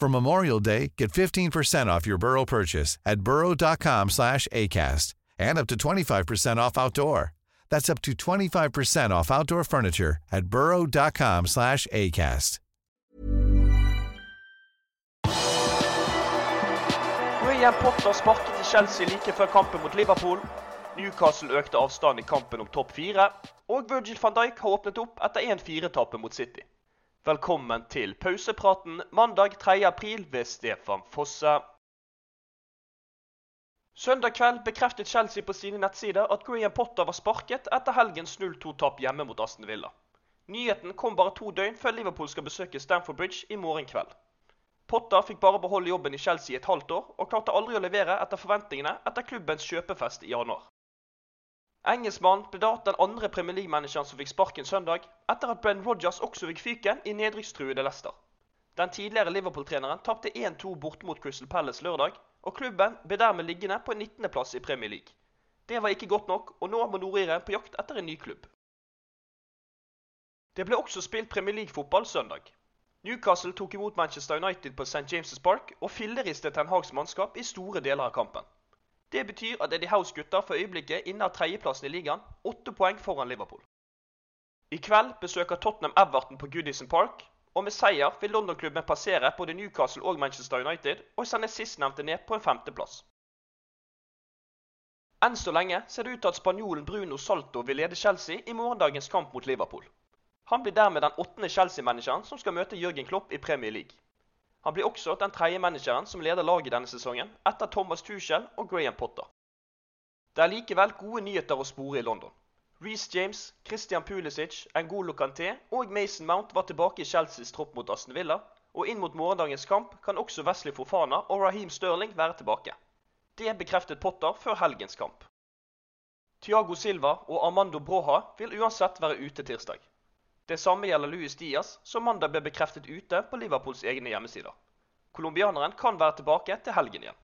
For Memorial Day, get 15% off your Burrow purchase at burrow.com slash ACAST and up to 25% off outdoor. That's up to 25% off outdoor furniture at burrow.com slash ACAST. Graham Potter sparket til Chelsea like før kampen mot Liverpool. Newcastle økte avstanden i kampen om topp fire. Og Virgil van Dijk har åpnet opp etter 1-4-tapet mot City. Velkommen til pausepraten mandag 3. april ved Stefan Fosse. Søndag kveld bekreftet Chelsea på sine nettsider at Graham Potter var sparket etter helgens 0-2-tap hjemme mot Aston Villa. Nyheten kom bare to døgn før Liverpool skal besøke Stamford Bridge i morgen kveld. Potter fikk bare beholde jobben i Chelsea i et halvt år, og klarte aldri å levere etter forventningene etter klubbens kjøpefest i januar. Engelskmannen ble da den andre Premier League-manageren som fikk sparken søndag, etter at Brenn Rogers også fikk fyken i nedrykkstruede Leicester. Den tidligere Liverpool-treneren tapte 1-2 borte mot Crystal Palace lørdag, og klubben ble dermed liggende på 19.-plass i Premier League. Det var ikke godt nok, og nå må nordireren på jakt etter en ny klubb. Det ble også spilt Premier League-fotball søndag. Newcastle tok imot Manchester United på St. James' Park og filleristet Ten Hags mannskap i store deler av kampen. Det betyr at Eddie House gutter for øyeblikket innehar tredjeplassen i ligaen, åtte poeng foran Liverpool. I kveld besøker Tottenham Everton på Goodison Park, og med seier vil London-klubben passere både Newcastle og Manchester United og sende sistnevnte ned på en femteplass. Enn så lenge ser det ut til at spanjolen Bruno Salto vil lede Chelsea i morgendagens kamp mot Liverpool. Han blir dermed den åttende Chelsea-manageren som skal møte Jørgen Klopp i Premier League. Han blir også den tredje manageren som leder laget denne sesongen, etter Thomas Tuchel og Graham Potter. Det er likevel gode nyheter å spore i London. Reece James, Christian Pulisic, N'Golo Kanté og Mason Mount var tilbake i Chelseas tropp mot Aston Villa, og inn mot morgendagens kamp kan også Wesley Fofana og Raheem Sterling være tilbake. Det bekreftet Potter før helgens kamp. Thiago Silva og Armando Broha vil uansett være ute tirsdag. Det samme gjelder Luis Diaz, som mandag ble bekreftet ute på Liverpools egne hjemmesider. Colombianeren kan være tilbake til helgen igjen.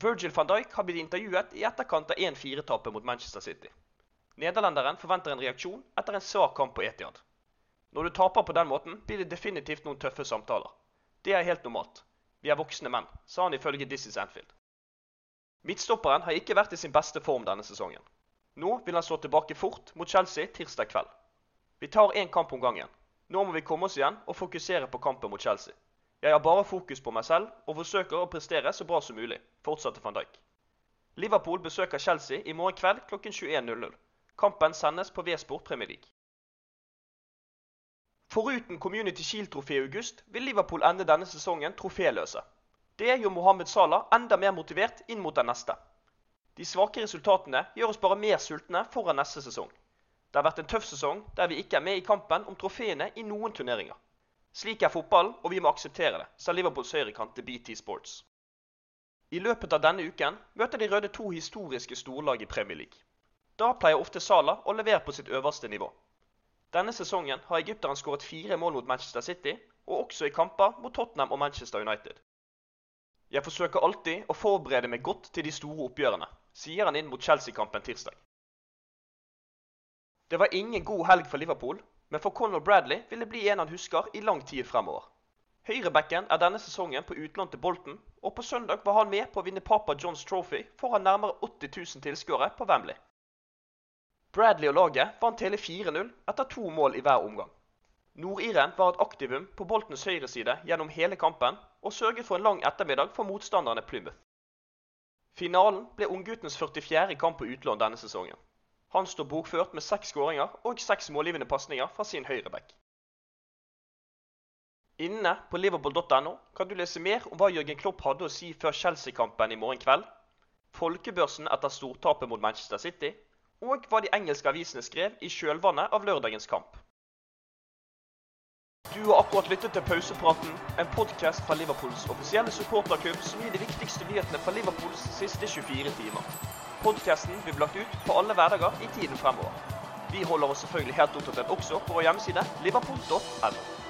Virgil van Dijk har blitt intervjuet i etterkant av 1-4-tapet mot Manchester City. Nederlenderen forventer en reaksjon etter en svak kamp på Etiad. Når du taper på den måten, blir det definitivt noen tøffe samtaler. Det er helt normalt. Vi er voksne menn, sa han ifølge This is Anfield. Midtstopperen har ikke vært i sin beste form denne sesongen. Nå vil han slå tilbake fort mot Chelsea tirsdag kveld. Vi tar én kamp om gangen. Nå må vi komme oss igjen og fokusere på kampen mot Chelsea. Jeg har bare fokus på meg selv og forsøker å prestere så bra som mulig, fortsatte van Dijk. Liverpool besøker Chelsea i morgen kveld klokken 21.00. Kampen sendes på V-sport Premier League. Foruten Community Shield-trofé i august vil Liverpool ende denne sesongen troféløse. Det gjør Mohammed Salah enda mer motivert inn mot den neste. De svake resultatene gjør oss bare mer sultne foran neste sesong. Det har vært en tøff sesong der vi ikke er med i kampen om trofeene i noen turneringer. Slik er fotballen, og vi må akseptere det, sa Liverpools høyrekant til BT Sports. I løpet av denne uken møter de røde to historiske storlag i Premier League. Da pleier ofte Salah å levere på sitt øverste nivå. Denne sesongen har egypteren skåret fire mål mot Manchester City, og også i kamper mot Tottenham og Manchester United. Jeg forsøker alltid å forberede meg godt til de store oppgjørene, sier han inn mot Chelsea-kampen tirsdag. Det var ingen god helg for Liverpool, men for Conor Bradley vil det bli en han husker i lang tid fremover. Høyrebacken er denne sesongen på utlån til Bolton, og på søndag var han med på å vinne Papa Johns Trophy foran nærmere 80 000 tilskuere på Wembley. Bradley og laget vant hele 4-0 etter to mål i hver omgang. Nordiren var et aktivum på Boltons høyreside gjennom hele kampen, og sørget for en lang ettermiddag for motstanderne Plymouth. Finalen ble ungguttens 44. kamp på utlån denne sesongen. Han står bokført med seks skåringer og seks målgivende pasninger fra sin høyreback. Inne på liverpool.no kan du lese mer om hva Jørgen Klopp hadde å si før Chelsea-kampen i morgen kveld, folkebørsen etter stortapet mot Manchester City, og hva de engelske avisene skrev i kjølvannet av lørdagens kamp. Du har akkurat lyttet til Pausepraten, en podkast fra Liverpools offisielle supporterklubb som gir de viktigste nyhetene fra Liverpools siste 24 timer. Podkasten blir lagt ut på alle hverdager i tiden fremover. Vi holder oss selvfølgelig helt oppdatert også på vår hjemmeside liverpool.no.